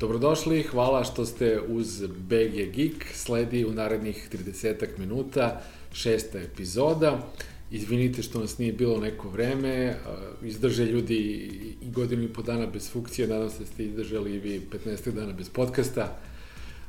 Dobrodošli, hvala što ste uz BG Geek, sledi u narednih 30 minuta, šesta epizoda. Izvinite što nas nije bilo neko vreme, izdrže ljudi i godinu i po dana bez funkcije, nadam se da ste izdržali i vi 15 dana bez podcasta.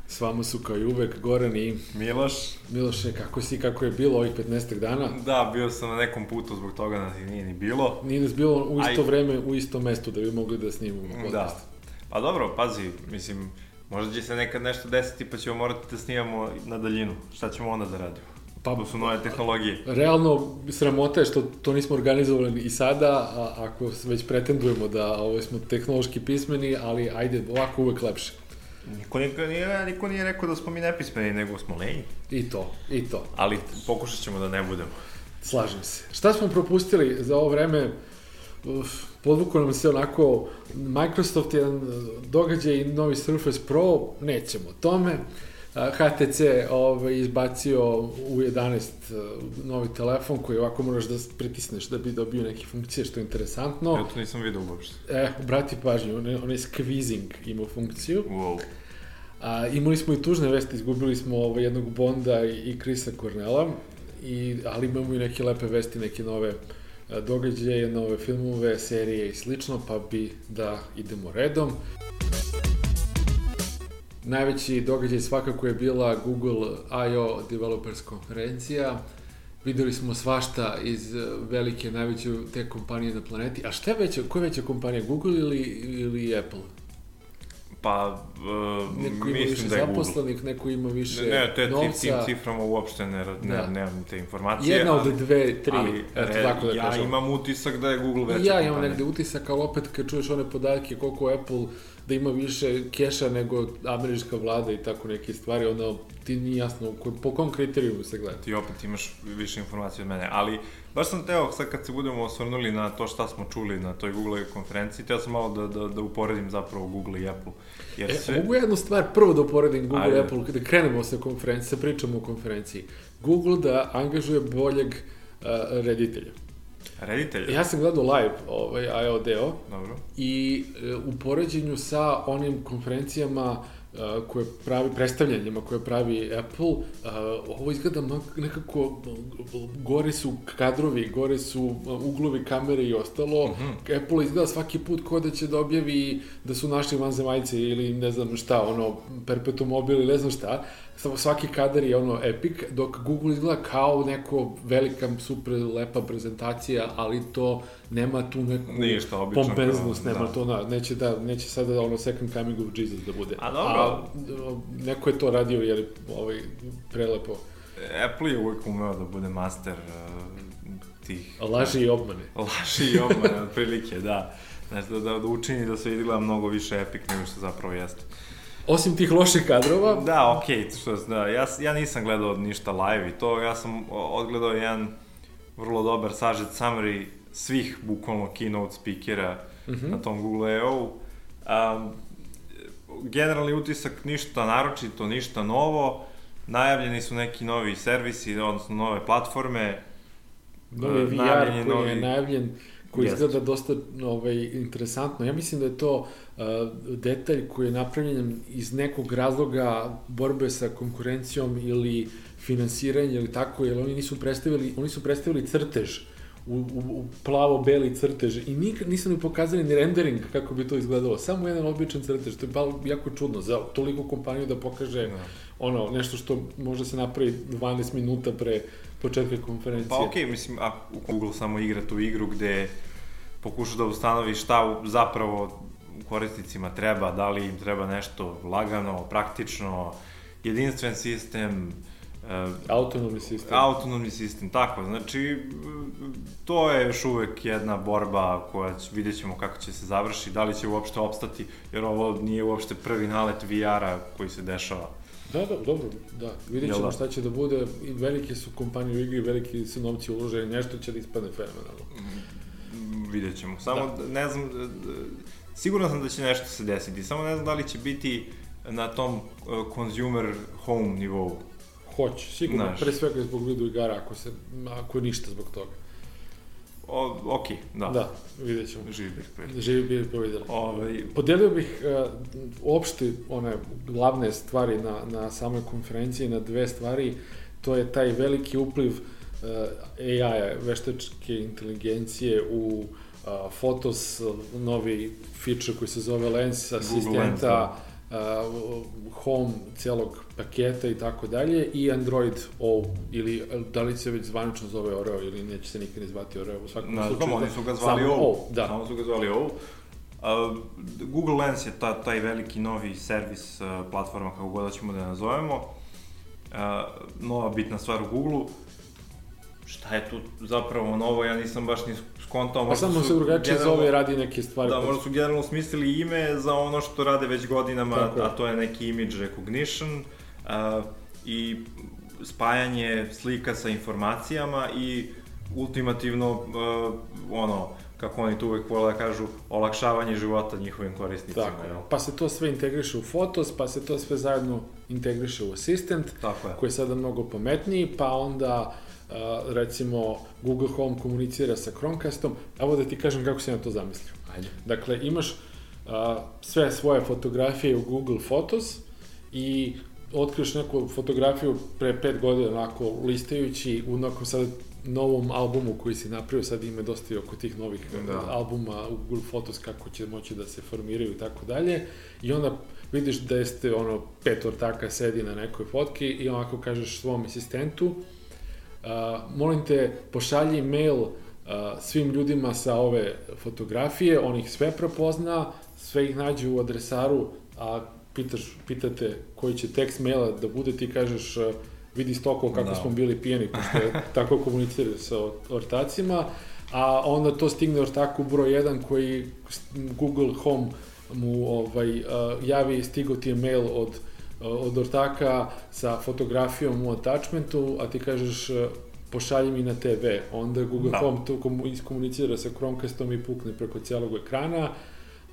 S vama su kao i uvek Goran i... Miloš. Miloše, kako si, kako je bilo ovih 15 dana? Da, bio sam na nekom putu, zbog toga nas i nije ni bilo. Nije nas bilo u isto Aj... vreme, u istom mestu da bi mogli da snimamo da. podcast. Da. Pa dobro, pazi, mislim, možda će se nekad nešto desiti pa ćemo morati da snimamo na daljinu. Šta ćemo onda da radimo? Pa, to su nove tehnologije. Realno, sramota je što to nismo organizovali i sada, a, ako već pretendujemo da ovo smo tehnološki pismeni, ali ajde, ovako uvek lepše. Niko, niko, nije, niko nije rekao da smo mi nepismeni, nego smo lenji. I to, i to. Ali pokušat ćemo da ne budemo. Slažem se. Šta smo propustili za ovo vreme? Podvuko nam se onako Microsoft jedan događaj i novi Surface Pro, nećemo o tome. HTC ovaj, izbacio u 11 novi telefon koji ovako moraš da pritisneš da bi dobio neke funkcije što je interesantno. Ja to nisam vidio uopšte. E, obrati pažnju, on je, on je squeezing imao funkciju. Wow. A, imali smo i tužne vesti, izgubili smo ovaj, jednog Bonda i, Krisa Cornela, i, ali imamo i neke lepe vesti, neke nove događaje, nove filmove, serije i slično, pa bi da idemo redom. Najveći događaj svakako je bila Google I.O. Developers konferencija. Videli smo svašta iz velike, najveće te kompanije na planeti. A šta je veća, koja je veća kompanija, Google ili, ili Apple? Pa, uh, neko ima više da zaposlenih, neko ima više ne, ne, te, novca. tim ciframa uopšte ne, ne, da. nemam te informacije. Jedna od dve, tri, ali, eto tako da ja kažem. Imam utisak da je Google veća Ja imam negde utisak, ali opet kad čuješ one podatke koliko Apple da ima više keša nego američka vlada i tako neke stvari, onda ti nije jasno po kom kriterijumu se gleda. Ti opet imaš više informacije od mene, ali baš sam teo, sad kad se budemo osvrnuli na to šta smo čuli na toj Google konferenciji, teo sam malo da, da, da uporedim zapravo Google i Apple. Jer e, sve... mogu jednu stvar prvo da uporedim Google Ajde. i Apple, da krenemo sa konferencije, sa pričamo o konferenciji. Google da angažuje boljeg uh, reditelja. Reditelja? Ja sam gledao live ovaj, IO deo. Dobro. I e, u poređenju sa onim konferencijama uh, koje pravi, predstavljanjima koje pravi Apple, uh, ovo izgleda nekako, gore su kadrovi, gore su uglovi kamere i ostalo. Mhm. -huh. Apple izgleda svaki put kao da će da objavi da su našli vanzemaljce ili ne znam šta, ono, perpetuum mobile ili ne znam šta samo svaki kadar je ono epic, dok Google izgleda kao neko velika, super lepa prezentacija, ali to nema tu neku Ništa, obično, pompeznost, nema da. to, na, neće, da, neće sada ono second coming of Jesus da bude. A dobro. A, neko je to radio, jer ovaj, prelepo. Apple je uvijek umeo da bude master uh, tih... Laži i obmane. Laži i obmane, otprilike, da. Znači, da, da, da učini da se izgleda mnogo više epic nego što zapravo jeste. Osim tih loših kadrova... Da, okej, okay, što, da, ja, ja nisam gledao ništa live i to, ja sam odgledao jedan vrlo dobar sažet summary svih, bukvalno, keynote speakera mm -hmm. na tom Google I.O. Um, generalni utisak ništa naročito, ništa novo, najavljeni su neki novi servisi, odnosno nove platforme, Novi VR koji novi... je najavljen koji Jest. izgleda dosta ovaj, interesantno. Ja mislim da je to uh, detalj koji je napravljen iz nekog razloga borbe sa konkurencijom ili finansiranje ili tako, jer oni nisu predstavili, oni su predstavili crtež u, u, u plavo-beli crtež i nikad nisu mi pokazali ni rendering kako bi to izgledalo. Samo jedan običan crtež, to je bilo jako čudno za toliko kompaniju da pokaže no. Da. ono, nešto što može se napravi 12 minuta pre početka konferencije. Pa okej, okay, mislim, a Google samo igra tu igru gde pokuša da ustanovi šta zapravo korisnicima treba, da li im treba nešto lagano, praktično, jedinstven sistem, Uh, autonomni sistem. Autonomni sistem, tako. Znači, to je još uvek jedna borba koja će, vidjet ćemo kako će se završi, da li će uopšte opstati, jer ovo nije uopšte prvi nalet VR-a koji se dešava. Da, da, dobro, da. Vidjet ćemo da? šta će da bude. I velike su kompanije u igri, veliki su novci uloženi, nešto će da ispadne fenomenalno. Mm, vidjet ćemo. Samo, da. ne znam, sigurno sam da će nešto se desiti, samo ne znam da li će biti na tom uh, consumer home nivou. Hoće, sigurno, Znaš. pre svega zbog video igara, ako, se, ako ništa zbog toga. O, ok, da. Da, vidjet ćemo. Živi bih povedali. Živi bih povedali. Ovaj... Podelio bih uh, uopšte one glavne stvari na, na samoj konferenciji na dve stvari. To je taj veliki upliv uh, AI-a, veštačke inteligencije u uh, Fotos, novi feature koji se zove Lens asistenta, Lens, da uh, home celog paketa i tako dalje i Android O ili da li se već zvanično zove Oreo ili neće se nikad zvati Oreo u svakom Na, slučaju. oni su ga zvali O, o da. samo su ga zvali O. Uh, Google Lens je ta, taj veliki novi servis, uh, platforma kako god da ćemo da je nazovemo. Uh, nova bitna stvar u Google-u. Šta je tu zapravo novo, ja nisam baš ni skontao. Pa samo se drugačije zove radi neke stvari. Da, možda su generalno smislili ime za ono što rade već godinama, Tako. a to je neki image recognition uh, i spajanje slika sa informacijama i ultimativno ono, kako oni tu uvek vole da kažu, olakšavanje života njihovim korisnicima. Tako, pa se to sve integriše u Fotos, pa se to sve zajedno integriše u Assistant, Tako je. koji je sada mnogo pametniji, pa onda recimo Google Home komunicira sa Chromecastom, evo da ti kažem kako se na to zamislio. Ajde. Dakle, imaš sve svoje fotografije u Google Photos i otkriješ neku fotografiju pre pet godina, onako, listajući u nekom sad novom albumu koji si napravio, sad ima dosta i oko tih novih da. albuma u Google Photos, kako će moći da se formiraju i tako dalje, i onda vidiš da jeste ono pet ortaka sedi na nekoj fotki i onako kažeš svom asistentu, a, molim te, pošalji mail a, svim ljudima sa ove fotografije, on ih sve prepozna, sve ih nađe u adresaru, a pitaš, pitate koji će tekst maila da bude, ti kažeš vidi stoko kako da. smo bili pijeni, pošto je tako komuniciraju sa ortacima, a onda to stigne ortaku broj 1 koji Google Home mu ovaj, javi, stigo ti je mail od od ortaka sa fotografijom u attachmentu, a ti kažeš e, pošalji mi na TV. Onda Google da. Home to iskomunicira sa Chromecastom i pukne preko cijelog ekrana,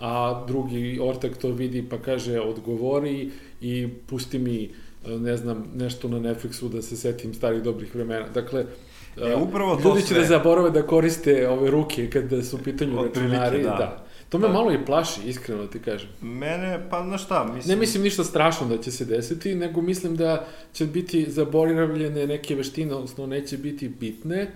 a drugi ortak to vidi pa kaže odgovori i pusti mi e, ne znam, nešto na Netflixu da se setim starih dobrih vremena. Dakle, E, upravo to Ljudi će sve. da zaborave da koriste ove ruke kada su u pitanju računari. Da. da. To me pa, malo i plaši, iskreno da ti kažem. Mene, pa na šta, mislim... Ne mislim ništa strašno da će se desiti, nego mislim da će biti zaboravljene neke veštine, odnosno neće biti bitne,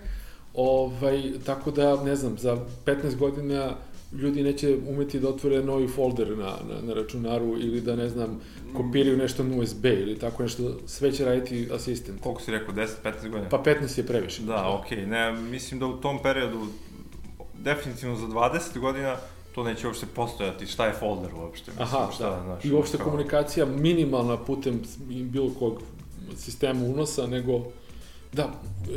ovaj, tako da, ne znam, za 15 godina ljudi neće umeti da otvore novi folder na, na, na računaru ili da, ne znam, kopiraju nešto na USB ili tako nešto, sve će raditi asistent. Koliko si rekao, 10-15 godina? Pa 15 je previše. Da, okej, okay. ne, mislim da u tom periodu, definitivno za 20 godina, to neće uopšte postojati, šta je folder uopšte. Mislim, Aha, šta, da. Znaš, I uopšte kao... komunikacija minimalna putem bilo kog sistema unosa, nego da,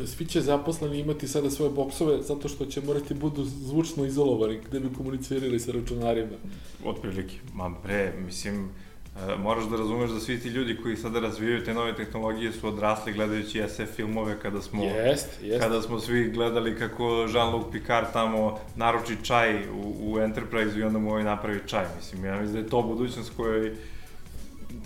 svi će zaposleni imati sada svoje boksove zato što će morati budu zvučno izolovani gde bi komunicirali sa računarima. Otprilike, ma bre, mislim, E, moraš da razumeš da svi ti ljudi koji sada razvijaju te nove tehnologije su odrasli gledajući SF filmove kada smo jest, jest. kada smo svi gledali kako Jean-Luc Picard tamo naruči čaj u, u Enterprise i onda mu ovaj napravi čaj. Mislim, ja mislim da je to budućnost kojoj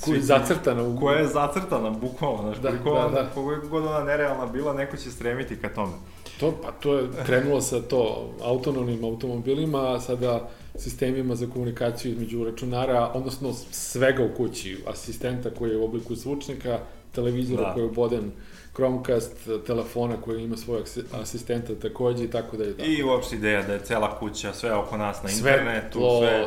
koja je zacrtana u... Koja je zacrtana, bukvalno, znaš, da, koliko, da, da. koliko god ona nerealna bila, neko će stremiti ka tome. To, pa to je krenulo sa to autonomnim automobilima, a sada sistemima za komunikaciju između računara, odnosno svega u kući, asistenta koji je u obliku zvučnika, televizora da. koji je oboden Chromecast, telefona koji ima svojeg asistenta takođe i tako da je tako. I uopšte ideja da je cela kuća, sve oko nas na sve internetu, tlo, sve...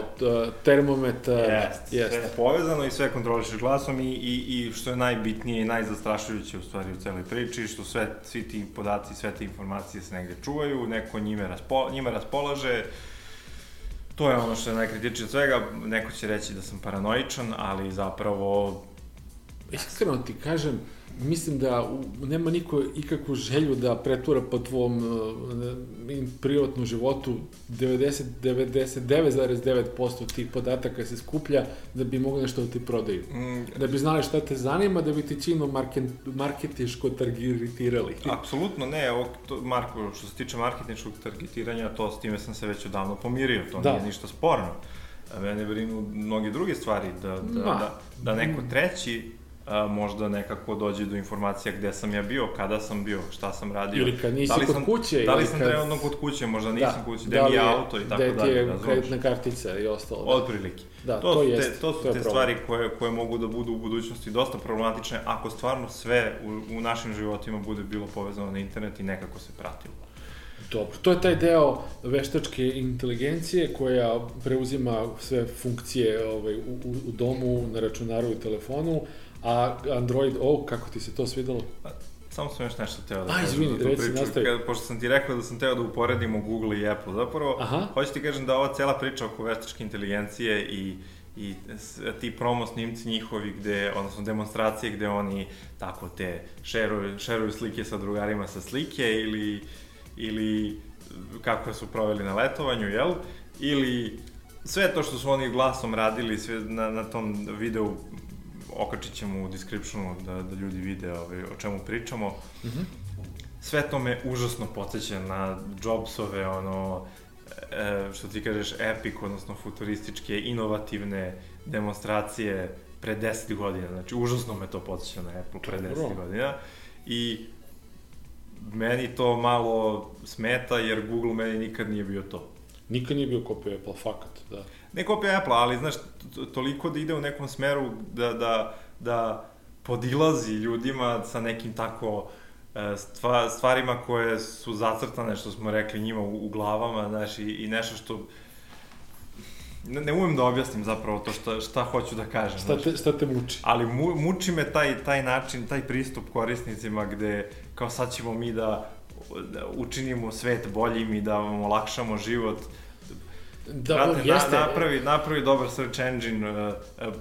termometar, jest, jest. sve povezano i sve kontrolišeš glasom i, i, i što je najbitnije i najzastrašujuće u stvari u celoj priči, što sve, svi ti podaci, sve te informacije se negde čuvaju, neko njime, raspo, njime raspolaže, To je ono što je najkritičnije od svega. Neko će reći da sam paranoičan, ali zapravo... Iskreno ti kažem, mislim da u, nema niko ikakvu želju da pretura po tvom uh, privatnom životu 90, 99,9% tih podataka se skuplja da bi mogli nešto da ti prodaju. Mm. Da bi znali šta te zanima, da bi ti čino market, marketiško targetirali. Apsolutno ne, ovo, to, Marko, što se tiče marketičkog targetiranja, to s time sam se već odavno pomirio, to da. nije ništa sporno. A mene brinu mnoge druge stvari, da, da, da, da neko treći a, možda nekako dođe do informacija gde sam ja bio, kada sam bio, šta sam radio. Ili kad nisi da kod sam, kuće. Da li sam kad... trenutno kod kuće, možda nisam da, kuće, gde mi je auto i tako dalje. Da je kreditna kartica i ostalo. Da. Otprilike. Da, to, to, jest, te, to su to te stvari koje, koje mogu da budu u budućnosti dosta problematične ako stvarno sve u, u našim životima bude bilo povezano na internet i nekako se pratilo. Dobro, to je taj deo veštačke inteligencije koja preuzima sve funkcije ovaj, u, u domu, na računaru i telefonu, a Android O, kako ti se to svidelo? Pa, samo sam još nešto teo da... A, izvini, da reci, nastavi. Kad, pošto sam ti rekao da sam teo da uporedimo Google i Apple, zapravo, Aha. hoću ti kažem da ova cela priča oko veštačke inteligencije i i ti promo snimci njihovi gde, odnosno demonstracije gde oni tako te šeruju, šeruju slike sa drugarima sa slike ili ili kako su proveli na letovanju, jel? Ili sve to što su oni glasom radili sve na, na tom videu okačit ćemo u descriptionu da, da ljudi vide ovaj, o čemu pričamo. Mm -hmm. Sve to me užasno podsjeća na Jobsove, ono, e, što ti kažeš, epic, odnosno futurističke, inovativne demonstracije pre 10 godina. Znači, užasno me to podsjeća na Apple pre 10 godina. I meni to malo smeta, jer Google meni nikad nije bio to. Nikad nije bio kopija Apple, fakat, da. Ne kopija Apple, ali, znaš, toliko da ide u nekom smeru da, da, da podilazi ljudima sa nekim tako e, stva, stvarima koje su zacrtane, što smo rekli njima u, u glavama, znaš, i, i nešto što ne, ne umem da objasnim zapravo to šta, šta hoću da kažem. Šta te, šta te muči? Ali mu, muči me taj, taj način, taj pristup korisnicima gde kao sad ćemo mi da, da učinimo svet boljim i da vam olakšamo život. Da, Brate, jeste. Na, napravi, napravi dobar search engine, uh, uh,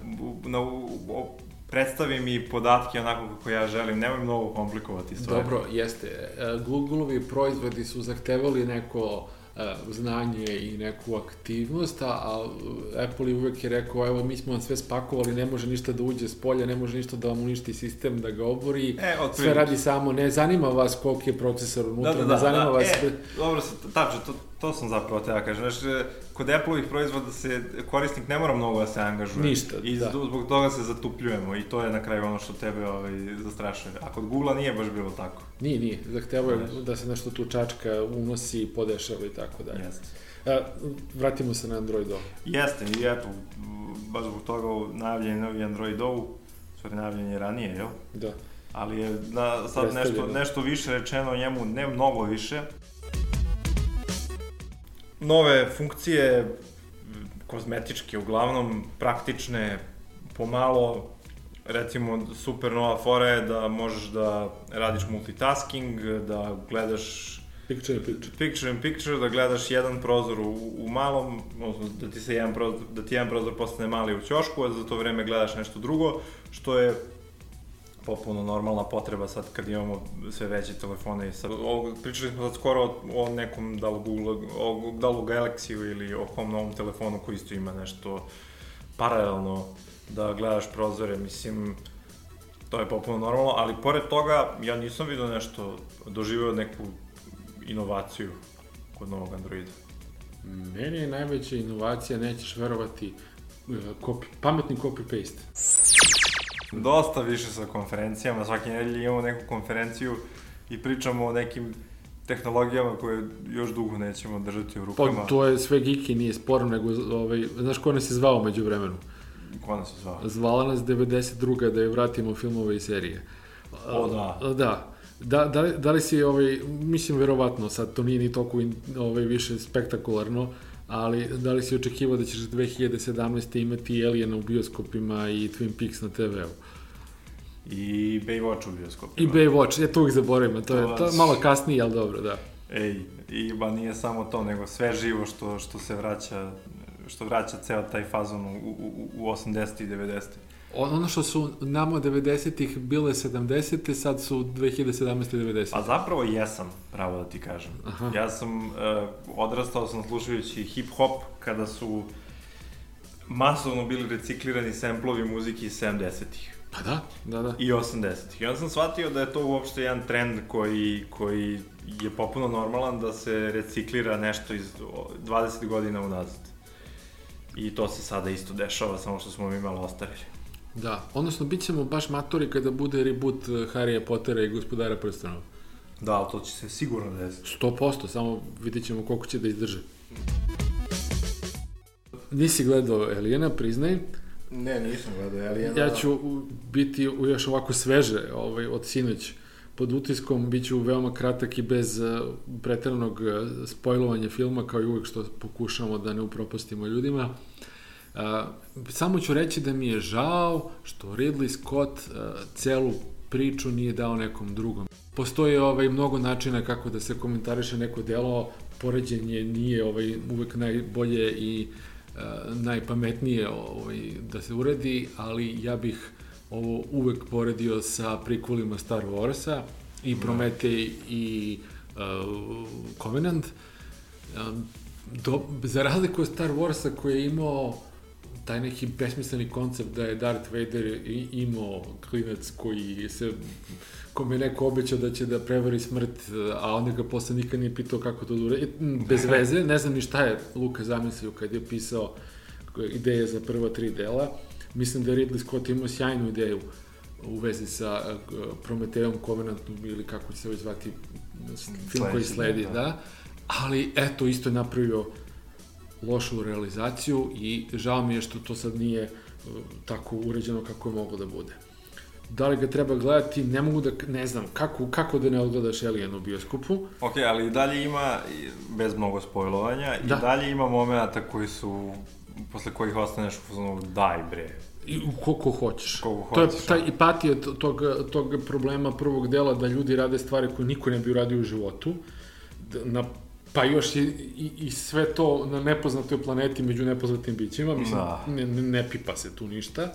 na, uh, predstavi mi podatke onako kako ja želim, nemoj mnogo komplikovati stvari. Dobro, jeste. Google-ovi proizvodi su zahtevali neko E, znanje i neku aktivnost, a Apple je uvek je rekao, evo mi smo vam sve spakovali, ne može ništa da uđe s polja, ne može ništa da vam uništi sistem, da ga obori, e, sve radi samo, ne zanima vas koliki je procesor unutra, da, da, da, ne zanima da, vas... E, dobro, tačno, to, to sam zapravo te da kažem, znaš, kod Apple-ovih proizvoda se korisnik ne mora mnogo da se angažuje. Ništa, I da. zbog toga se zatupljujemo i to je na kraju ono što tebe ovaj, zastrašuje. A kod Google-a nije baš bilo tako. Nije, nije. Zahtevo je da se nešto tu čačka unosi, podešava i tako dalje. Jeste. A, vratimo se na Android O. Jeste, i eto, baš zbog toga najavljen je novi Android O, stvari najavljen je ranije, jel? Da. Ali je da, sad nešto, nešto više rečeno o njemu, ne mnogo više, nove funkcije, kozmetičke uglavnom, praktične, pomalo, recimo, super nova fora je da možeš da radiš multitasking, da gledaš Picture in picture. Picture in picture, da gledaš jedan prozor u, u malom, odnosno da ti se jedan prozor, da ti jedan prozor postane mali u ćošku, a za to vreme gledaš nešto drugo, što je popuno normalna potreba sad kad imamo sve veće telefone i sad, o, pričali smo sad skoro o, o nekom da li Google, o, da li Galaxy ili o kom novom telefonu koji isto ima nešto paralelno da gledaš prozore, mislim, to je popuno normalno, ali pored toga ja nisam vidio nešto, doživeo neku inovaciju kod novog Androida. Meni je najveća inovacija, nećeš verovati, copy, pametni copy-paste. Dosta više sa konferencijama, svake nedelje imamo neku konferenciju i pričamo o nekim tehnologijama koje još dugo nećemo držati u rukama. Pa to je sve geeky, nije sporno, nego, ovaj, znaš ko nas je zvao među vremenu? Ko nas je zvao? Zvala nas 92. da je vratimo filmove i serije. O, da. Da. Da, da, da li si, ovaj, mislim, verovatno, sad to nije ni toliko ovaj, više spektakularno, ali da li si očekivao da ćeš 2017. imati Alien u bioskopima i Twin Peaks na TV-u? I Baywatch u bioskopima. I Baywatch, ja to uvijek zaboravim, to, je to je malo kasnije, ali dobro, da. Ej, i ba nije samo to, nego sve živo što, što se vraća, što vraća ceo taj fazon u, u, u 80. i 90. Ono što su nama 90-ih bile 70. sad su 2017. 90. Pa zapravo jesam, pravo da ti kažem. Aha. Ja sam, uh, odrastao sam slušajući hip-hop kada su masovno bili reciklirani semplovi muzike iz 70-ih. Pa da, da, da. I 80-ih. I onda sam shvatio da je to uopšte jedan trend koji, koji je popuno normalan da se reciklira nešto iz 20 godina unazad. I to se sada isto dešava, samo što smo mi malo ostarili. Da, odnosno bit ćemo baš matori kada bude reboot eh, Harryja Pottera i gospodara prstenova. Da, ali to će se sigurno desiti. 100%, samo vidjet ćemo koliko će da izdrže. Nisi gledao Elijena, priznaj. Ne, nisam gledao Elijena. Ja ću biti još ovako sveže ovaj, od sinoć pod utiskom, bit ću veoma kratak i bez uh, preteranog uh, spojlovanja filma, kao i uvek što pokušamo da ne upropastimo ljudima. Uh, samo ću reći da mi je žao što Ridley Scott uh, celu priču nije dao nekom drugom. Postoje ovaj, mnogo načina kako da se komentariše neko delo, poređenje nije ovaj, uvek najbolje i uh, najpametnije ovaj, da se uredi, ali ja bih ovo uvek poredio sa prikvolima Star Warsa i da. Prometej i uh, Covenant. Um, do, za razliku od Star Warsa koji je imao taj neki besmisleni koncept da je Darth Vader imao klinac koji se kome neko obećao da će da prevari smrt, a onda ga posle nikad nije pitao kako to dure. Bez veze, ne znam ni šta je Luka zamislio kad je pisao ideje za prva tri dela. Mislim da je Ridley Scott imao sjajnu ideju u vezi sa uh, Prometeom Covenantom ili kako će se već zvati film koji sledi, da. da. Ali eto, isto je napravio lošu realizaciju i žao mi je što to sad nije uh, tako uređeno kako je moglo da bude. Da li ga treba gledati, ne mogu da, ne znam, kako, kako da ne odgledaš Alien u bioskopu. Ok, ali i dalje ima, bez mnogo spojlovanja, da. i dalje ima momenta koji su, posle kojih ostaneš u fazonu, daj bre, I koliko hoćeš. Koliko to je taj ipatija tog, tog problema prvog dela da ljudi rade stvari koje niko ne bi uradio u životu. Na Pa još i, i, i sve to na nepoznatoj planeti među nepoznatim bićima, mislim, da. ne, ne, ne pipa se tu ništa.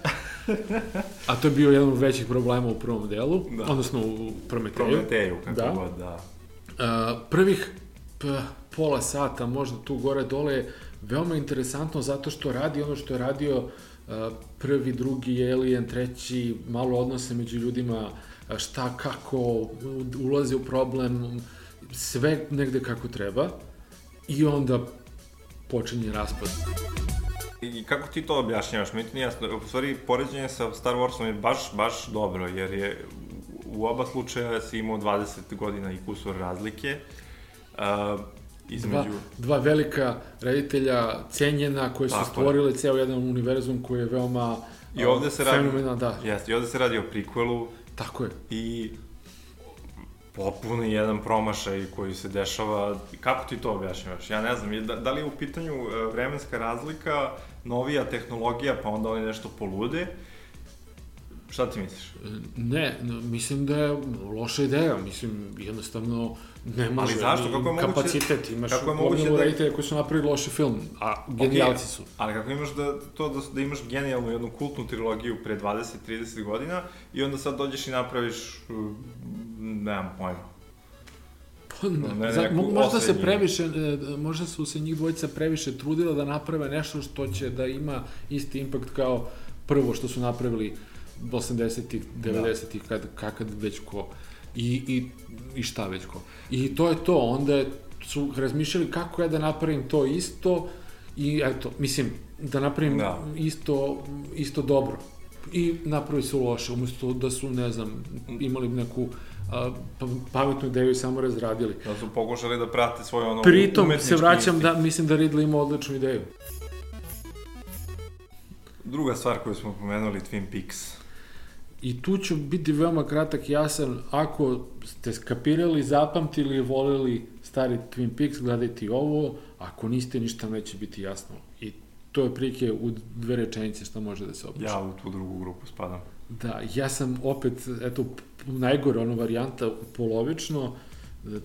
A to je bio jedan od većih problema u prvom delu, da. odnosno u Prometeju. Prometeju, kako da. god, da. Uh, prvih p, pola sata, možda tu gore dole, veoma interesantno zato što radi ono što je radio uh, prvi, drugi, Alien, treći, malo odnose među ljudima, šta, kako, ulazi u problem, sve negde kako treba i onda počinje raspad. I kako ti to objašnjavaš? Mi ti nije jasno. U stvari, poređenje sa Star Warsom je baš, baš dobro, jer je u oba slučaja si imao 20 godina i kusur razlike. Uh, između... Dva, dva velika reditelja, cenjena, koje su Tako stvorile je. ceo jedan univerzum koji je veoma I ovde se radi, da. Jeste, i ovde se radi o prikvelu. Tako je. I potpuno jedan promašaj koji se dešava, kako ti to objašnjavaš? Ja ne znam, da, da li je u pitanju e, vremenska razlika, novija tehnologija, pa onda oni nešto polude, Šta ti misliš? Ne, mislim da je loša ideja, mislim, jednostavno ne može ali zašto? Kako je moguće, kapacitet, imaš kako je moguće da... reditelja koji su napravili loši film, a genijalci su. Ali kako imaš da, to, da, da imaš genijalnu jednu kultnu trilogiju pre 20-30 godina i onda sad dođeš i napraviš, nemam pojma, Pa, ne, Za, možda se previše, e, možda su se njih dvojica previše trudila da naprave nešto što će da ima isti impakt kao prvo što su napravili 80-ih, 90-ih, da. kad, kad već ko. I, i, I šta već ko. I to je to, onda su razmišljali kako ja da napravim to isto i eto, mislim, da napravim da. isto, isto dobro. I napravi su loše, umesto da su, ne znam, imali neku a, pa, pametnu ideju i samo razradili. Da su pokušali da prate svoje ono Pritom se vraćam da mislim da Ridley ima odličnu ideju. Druga stvar koju smo pomenuli, Twin Peaks. I tu ću biti veoma kratak i jasan, ako ste skapirali, zapamtili i volili stari Twin Peaks, gledajte ovo, ako niste, ništa neće biti jasno. I to je prike u dve rečenice što može da se opiše. Ja u tu drugu grupu spadam. Da, ja sam opet, eto, najgore ono varijanta, polovično,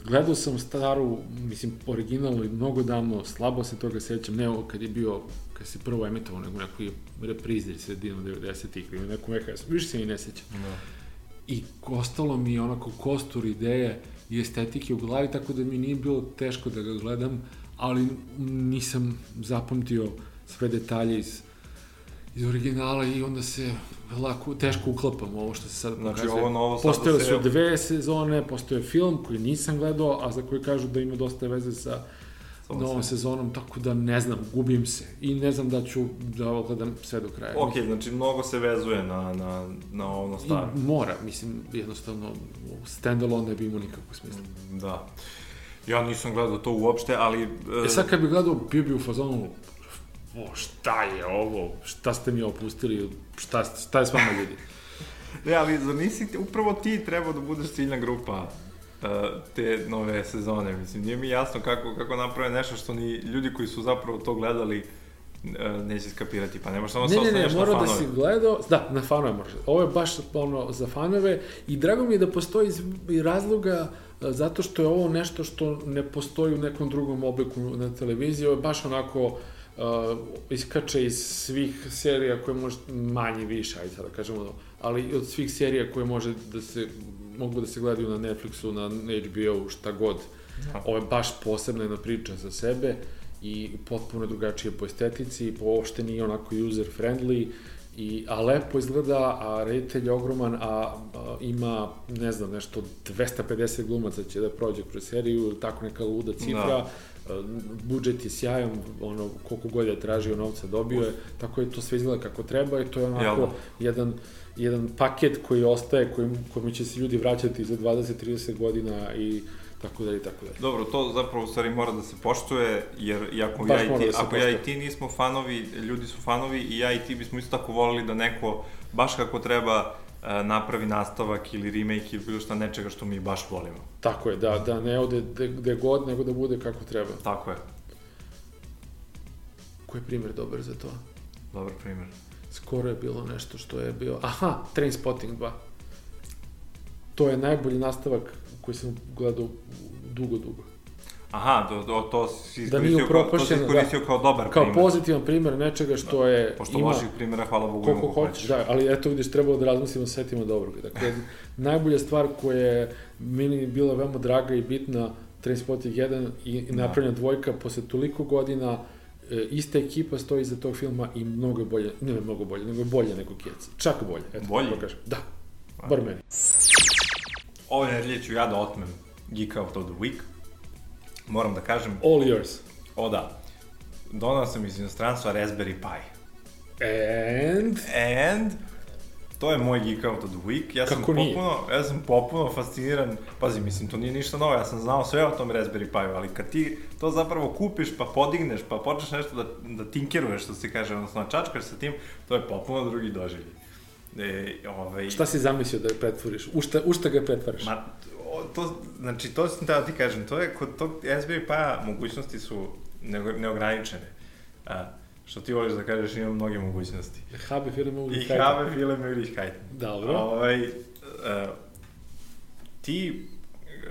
gledao sam staru, mislim, originalno i mnogo davno, slabo se toga sećam, ne ovo kad je bio kad se prvo emitovao nego nekoj reprizi sredinom 90-ih ili nekom VHS, više se mi ne sećam. Da. I ostalo mi onako kostur ideje i estetike u glavi, tako da mi nije bilo teško da ga gledam, ali nisam zapamtio sve detalje iz, iz originala i onda se lako, teško uklapam ovo što se sad znači, pokazuje. Ovo novo Postojale su dve sezone, postoje film koji nisam gledao, a za koji kažu da ima dosta veze sa novom sezonom, tako da ne znam, gubim se. I ne znam da ću da ovo gledam sve do kraja. Ok, znači mnogo se vezuje na, na, na ono staro. I mora, mislim, jednostavno, standalone ne bi imao nikakvog smisla. Da. Ja nisam gledao to uopšte, ali... E sad kad bi gledao, bio bi u fazonu, o, šta je ovo, šta ste mi opustili, šta, šta je s vama ljudi? ne, ali nisi, upravo ti trebao da budeš ciljna grupa uh, te nove sezone, mislim, nije mi jasno kako, kako naprave nešto što ni ljudi koji su zapravo to gledali uh, neće skapirati, pa nemaš samo ne, se ne, ne, mora da si gledao, da, na fanove može. Ovo je baš ono za fanove. I drago mi je da postoji iz razloga uh, zato što je ovo nešto što ne postoji u nekom drugom obliku na televiziji, ovo je baš onako uh, iskače iz svih serija koje može manje više, ajde sad da kažemo, ali od svih serija koje može da se mogu da se gledaju na Netflixu, na HBO, šta god. Da. Ovo je baš posebna jedna priča za sebe i potpuno drugačije po estetici, po uopšte nije onako user friendly, I, a lepo izgleda, a reditelj je ogroman, a, a ima, ne znam, nešto 250 glumaca će da prođe kroz seriju, ili tako neka luda cifra, da budžet je sjajan, ono, koliko god je tražio novca dobio je, tako je to sve izgleda kako treba i to je onako da. jedan, jedan paket koji ostaje, kojim, kojim će se ljudi vraćati za 20-30 godina i tako da i tako da. Dobro, to zapravo u stvari mora da se poštuje, jer iako Baš ja i ti, da ako ja i ti nismo fanovi, ljudi su fanovi i ja i ti bismo isto tako volili da neko baš kako treba napravi nastavak ili remake ili bilo šta nečega što mi baš volimo. Tako je, da, da ne ode gde god, nego da bude kako treba. Tako je. Koji je primjer dobar za to? Dobar primjer. Skoro je bilo nešto što je bio... Aha, Trainspotting 2. To je najbolji nastavak koji sam gledao dugo, dugo. Aha, do, do, to si da iskoristio, da kao, to si iskoristio da, kao dobar kao primer. Kao pozitivan primer nečega što da. je... Pošto ima, loših primjera, hvala Bogu, koliko hoćeš. Da, ali eto vidiš, trebalo da razmislimo, setimo dobro. Dakle, najbolja stvar koja je meni bila veoma draga i bitna, Trainspotting 1 i, i da. napravljena da. dvojka posle toliko godina, e, ista ekipa stoji iza tog filma i mnogo bolje, ne mnogo bolje, nego bolje nego Kjec. Čak bolje. Eto, bolje? Da, da, bar meni. Ove nedelje ću ja da otmem Geek Out of the Week moram da kažem... All yours. O da. Donao sam iz inostranstva Raspberry Pi. And? And? To je moj geek out of the week. Ja sam Kako potpuno, nije? ja sam potpuno fasciniran. Pazi, mislim, to nije ništa novo. Ja sam znao sve o tom Raspberry Pi, ali kad ti to zapravo kupiš, pa podigneš, pa počneš nešto da, da tinkeruješ, što se kaže, odnosno čačkaš sa tim, to je potpuno drugi doživlj. E, ovaj... Šta si zamislio da je pretvoriš? U šta, u šta ga pretvaraš? Ma, to, znači, to sam da ti kažem, to je, kod tog SBI pa mogućnosti su neograničene. A, što ti voliš da kažeš, ima mnoge mogućnosti. Habe viele Möglichkeiten. I habe viele Möglichkeiten. Dobro. Ovaj, uh, ti,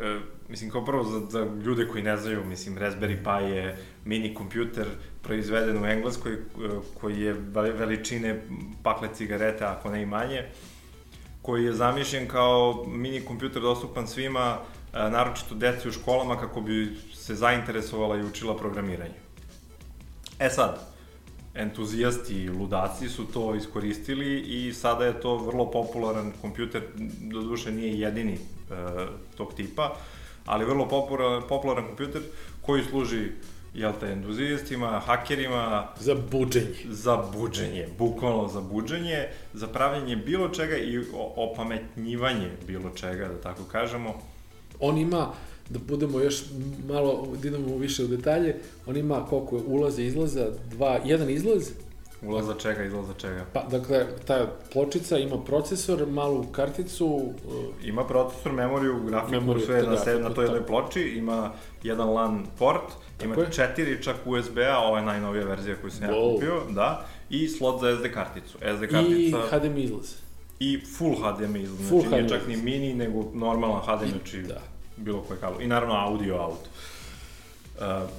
uh, mislim, kao prvo za, za ljude koji ne znaju, mislim, Raspberry Pi je mini kompjuter proizveden u Engleskoj, uh, koji je veličine pakle cigarete, ako ne i manje. Koji je zamišljen kao mini kompjuter dostupan svima, e, naročito deci u školama kako bi se zainteresovala i učila programiranje. E sad, entuzijasti i ludaci su to iskoristili i sada je to vrlo popularan kompjuter, do duše nije jedini e, tog tipa, ali vrlo popularan, popularan kompjuter koji služi jel te, entuzijastima, hakerima... Za buđenje. Za buđenje, bukvalno za buđenje, za pravljanje bilo čega i opametnjivanje bilo čega, da tako kažemo. On ima, da budemo još malo, da idemo više u detalje, on ima koliko ulaza i izlaza, dva, jedan izlaz, Ulaza čega, izlaza čega? Pa, dakle, ta pločica ima procesor, malu karticu... Uh, ima procesor, memoriju, grafiku, memoriju, sve na, sve na toj jednoj ploči, ima jedan LAN port, ima je? četiri čak USB-a, ova je najnovija verzija koju sam wow. ja kupio, da, i slot za SD karticu. SD kartica... I HDMI izlaz. I full HDMI izlaz, full znači HDMI nije čak ni mini, nego normalan HDMI, znači da. bilo koje kabel. I naravno audio out. Uh,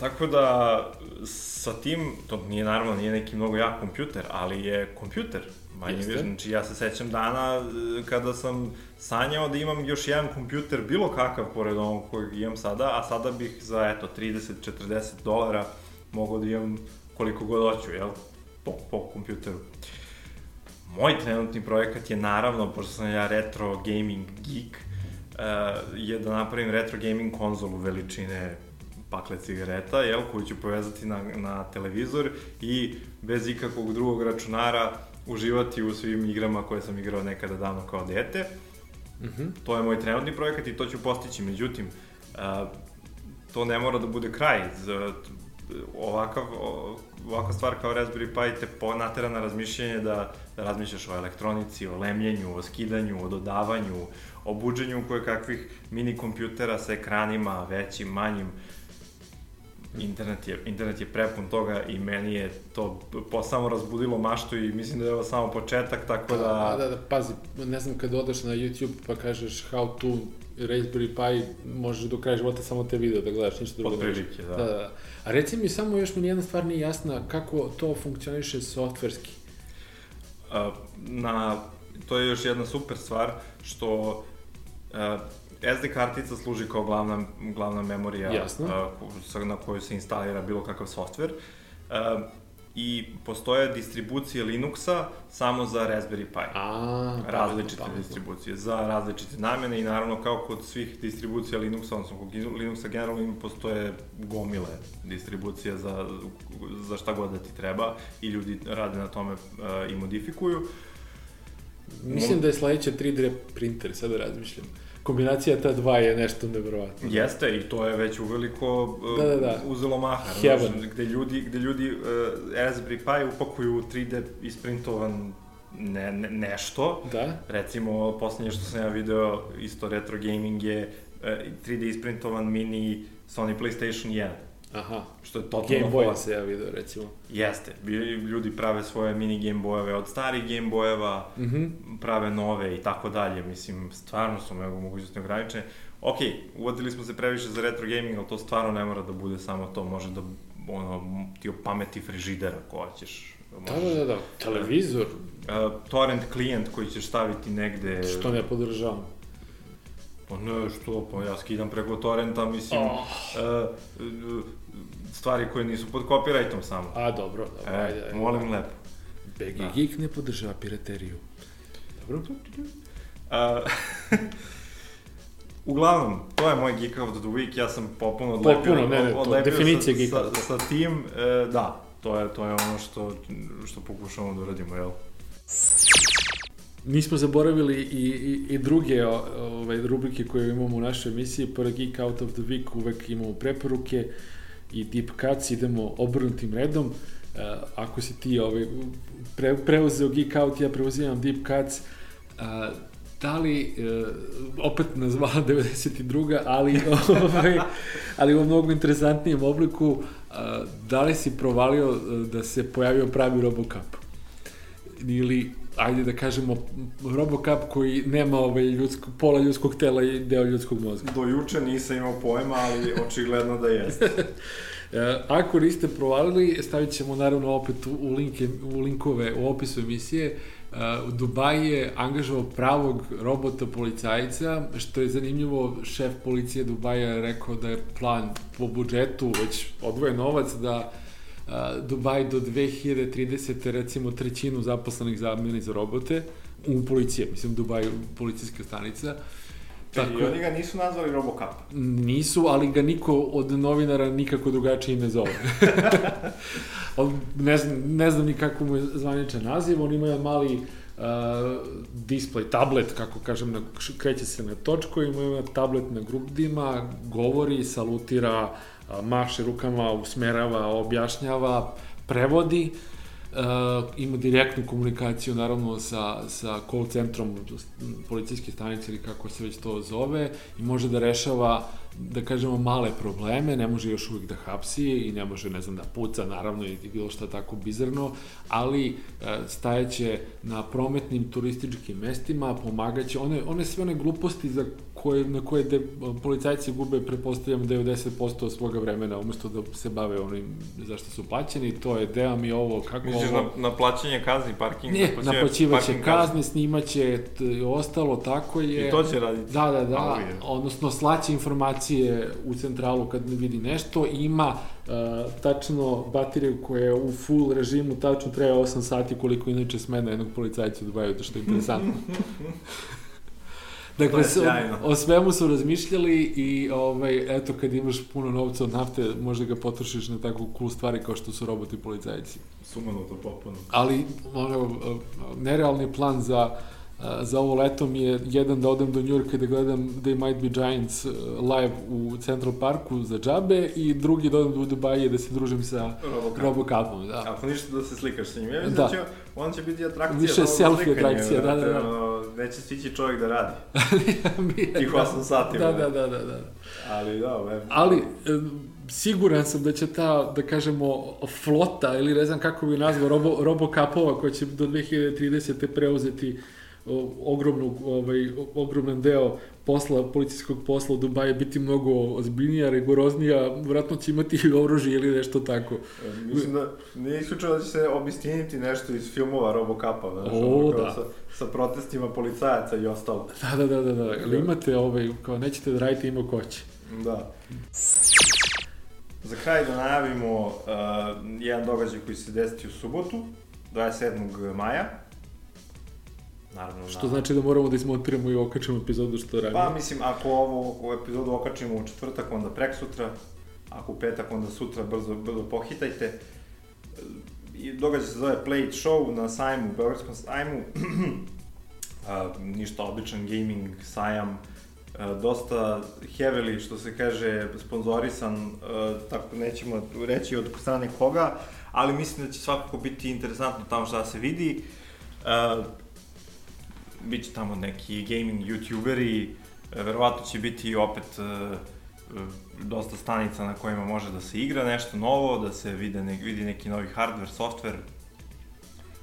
Tako da, sa tim, to nije naravno, nije neki mnogo jak kompjuter, ali je kompjuter, manje više. Znači, ja se sećam dana e, kada sam sanjao da imam još jedan kompjuter, bilo kakav, pored ovog kojeg imam sada, a sada bih za, eto, 30-40 dolara mogao da imam koliko god hoću, jel? Po, po kompjuteru. Moj trenutni projekat je naravno, pošto sam ja retro gaming geek, uh, je da napravim retro gaming konzolu veličine pakle cigareta, jel, koju ću povezati na, na televizor i bez ikakvog drugog računara uživati u svim igrama koje sam igrao nekada davno kao dete. Mm -hmm. To je moj trenutni projekat i to ću postići. Međutim, a, to ne mora da bude kraj. Z, ovakav, ovakva stvar kao Raspberry Pi te natera na razmišljanje da, da razmišljaš o elektronici, o lemljenju, o skidanju, o dodavanju, o buđenju koje kakvih mini kompjutera sa ekranima, većim, manjim. Internet je, internet je prepun toga i meni je to po, samo razbudilo maštu i mislim da je ovo samo početak, tako da... Da, da, da, pazi, ne znam kad odeš na YouTube pa kažeš how to Raspberry Pi, možeš do kraja života samo te video da gledaš, ništa drugo. Od prilike, da. da. Da, A reci mi samo, još mi jedna stvar nije jasna, kako to funkcioniše softverski? Na, to je još jedna super stvar, što SD kartica služi kao glavna, glavna memorija Jasno. uh, na kojoj se instalira bilo kakav softver. Uh, I postoje distribucije Linuxa samo za Raspberry Pi. A, različite pametno. distribucije za različite namene i naravno kao kod svih distribucija Linuxa, odnosno kod Linuxa generalno postoje gomile distribucije za, za šta god da ti treba i ljudi rade na tome uh, i modifikuju. Mislim da je sledeće 3D printer, sada razmišljam kombinacija ta dva je nešto nevjerovatno. Jeste, i to je već uveliko uh, da, da, da. uzelo maha. Heaven. Znaš, gde ljudi, gde ljudi uh, Raspberry Pi upakuju 3D isprintovan ne, ne, nešto. Da. Recimo, poslednje što sam ja video, isto retro gaming je uh, 3D isprintovan mini Sony PlayStation 1. Aha. Što je totalno... Game Boy se ja vidio, recimo. Jeste. Ljudi prave svoje mini Game Boyeve od starih Game Boyeva, mm -hmm. prave nove i tako dalje. Mislim, stvarno su mnogo mogućnosti ograničene. Ok, uvodili smo se previše za retro gaming, ali to stvarno ne mora da bude samo to. Može da, ono, ti opameti frižider ako hoćeš. Možeš, da, da, da, televizor. Uh, torrent klijent koji ćeš staviti negde... Što ne podržavam. Pa ne, što, pa ja skidam preko torrenta, mislim, oh. uh, stvari koje nisu pod copyrightom samo. A, dobro, dobro, e, ajde, ajde. Molim lepo. BG da. Geek ne podržava pirateriju. Dobro. Uh, Uglavnom, to je moj Geek of the Week, ja sam popuno odlepio, popuno, ne, ne, to, odlepio definicija sa, sa, sa tim, e, da, to je, to je ono što, što pokušamo da uradimo, jel? Nismo zaboravili i, i, i druge ove, rubrike koje imamo u našoj emisiji, pored Geek Out of the Week uvek imamo preporuke i Deep Cuts, idemo obrnutim redom. Uh, ako si ti ovaj, pre, preuzeo Geek Out, ja preuzimam Deep Cuts, uh, da li, uh, opet nazvala 92. ali, ovaj, ali u mnogo interesantnijem obliku, uh, da li si provalio da se pojavio pravi Robocop? Ili ajde da kažemo, Robocop koji nema ovaj ljudsko, pola ljudskog tela i deo ljudskog mozga. Do juče nisam imao pojma, ali očigledno da jeste. E, ako niste provalili, stavit ćemo naravno opet u, linke, u linkove u opisu emisije. Uh, Dubaj je angažovao pravog robota policajca, što je zanimljivo, šef policije Dubaja rekao da je plan po budžetu već odvoje novac da Dubaj do 2030. recimo trećinu zaposlenih zameni za robote u policije, mislim Dubaj policijska stanica. Tako, I oni ga nisu nazvali Robocop? Nisu, ali ga niko od novinara nikako drugačije ne zove. ne, znam, ne znam ni kako mu je zvaničan naziv, on ima mali uh, display, tablet, kako kažem, na, kreće se na točku, ima tablet na grudima, govori, salutira, uh, maše rukama, usmerava, objašnjava, prevodi, uh, ima direktnu komunikaciju naravno sa, sa call centrom policijske stanice ili kako se već to zove i može da rešava da kažemo, male probleme, ne može još uvijek da hapsi i ne može, ne znam, da puca, naravno, i bilo šta tako bizarno, ali e, stajeće na prometnim turističkim mestima, pomagaće, one, one sve one gluposti za koje, na koje de, policajci gube, prepostavljam, 90% svoga vremena, umesto da se bave onim zašto su plaćeni, to je deo mi ovo, kako Misliš ovo... na, na plaćanje kazni, parking? Ne, naplaćivaće kazne, snimaće ostalo, tako je. I to će raditi? Da, da, da, odnosno slaće informacije u centralu kad ne vidi nešto, ima uh, tačno bateriju koja je u full režimu, tačno treba 8 sati koliko inače smena jednog policajca u Dubaju, to što je interesantno. Dakle, o, o svemu su razmišljali i ovaj, eto, kad imaš puno novca od nafte, možda ga potrošiš na takvu cool stvari kao što su roboti policajci. Sumano to popuno. Ali, ono, nerealni plan za za ovo leto mi je jedan da odem do Njurka i da gledam They Might Be Giants uh, live u Central Parku za džabe i drugi da odem do Dubaja da se družim sa Robocopom. Da. Ako ništa da se slikaš sa njim, ja da, da će, on će biti atrakcija. Više selfie atrakcija, da, da, da. Neće stići čovjek da radi. Tih 8 sati. Da, da, da, da, da. Ali da, ne. Ali, siguran sam da će ta, da kažemo, flota, ili ne znam kako bi nazvao, robo, robokapova koja će do 2030. preuzeti ogromnu, ovaj, ogroman deo posla, policijskog posla u Dubaju biti mnogo ozbiljnija, rigoroznija, vratno će imati oružje ili nešto tako. E, mislim da nije isključeno da će se obistiniti nešto iz filmova Robocapa, znaš, o, da. sa, sa protestima policajaca i ostalo. Da, da, da, da, da. Ali imate ovaj, kao nećete da radite ima ko će. Da. Za kraj da najavimo uh, jedan događaj koji se desiti u subotu, 27. maja, Naravno, što na... znači da moramo da izmontiramo i okačimo epizodu što ranije. Pa mislim, ako ovo, ovu epizodu okačimo u četvrtak, onda prek sutra, ako u petak, onda sutra brzo, brzo pohitajte. I događa se zove Play It Show na sajmu, Beogradskom sajmu. A, ništa običan gaming sajam, a, dosta heavily, što se kaže, sponzorisan, a, tako nećemo reći od strane koga, ali mislim da će svakako biti interesantno tamo šta se vidi. Uh, bit će tamo neki gaming youtuberi, e, verovatno će biti opet e, e, dosta stanica na kojima može da se igra nešto novo, da se vide ne, vidi neki novi hardware, software.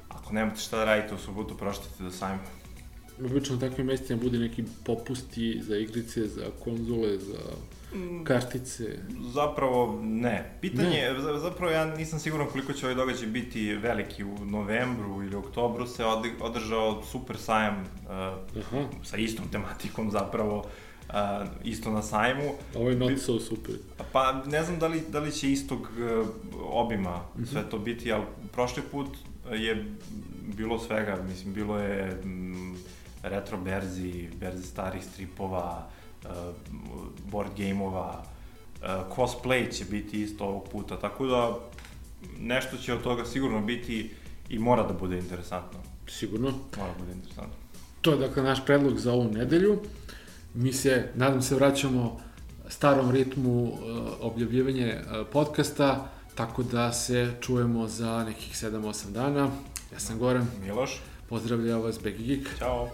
Ako nemate šta da radite u subotu, proštajte do sajma. Obično na takvim mestima bude neki popusti za igrice, za konzole, za Mm. kartice? Zapravo ne. Pitanje, ne. zapravo ja nisam siguran koliko će ovaj događaj biti veliki u novembru ili oktobru se održao super sajam uh, sa istom tematikom zapravo uh, isto na sajmu. Ovo je not so super. Pa ne znam da li, da li će istog uh, obima uh mhm. -huh. sve to biti, ali prošli put je bilo svega, mislim, bilo je mm, retro berzi, berzi starih stripova, Uh, board gameova, uh, cosplay će biti isto ovog puta, tako da nešto će od toga sigurno biti i mora da bude interesantno. Sigurno. Mora da bude interesantno. To je dakle naš predlog za ovu nedelju. Mi se, nadam se, vraćamo starom ritmu uh, objavljivanje uh, podcasta, tako da se čujemo za nekih 7-8 dana. Ja sam Goran. Miloš. Pozdravljam vas, Begi Geek. Ćao.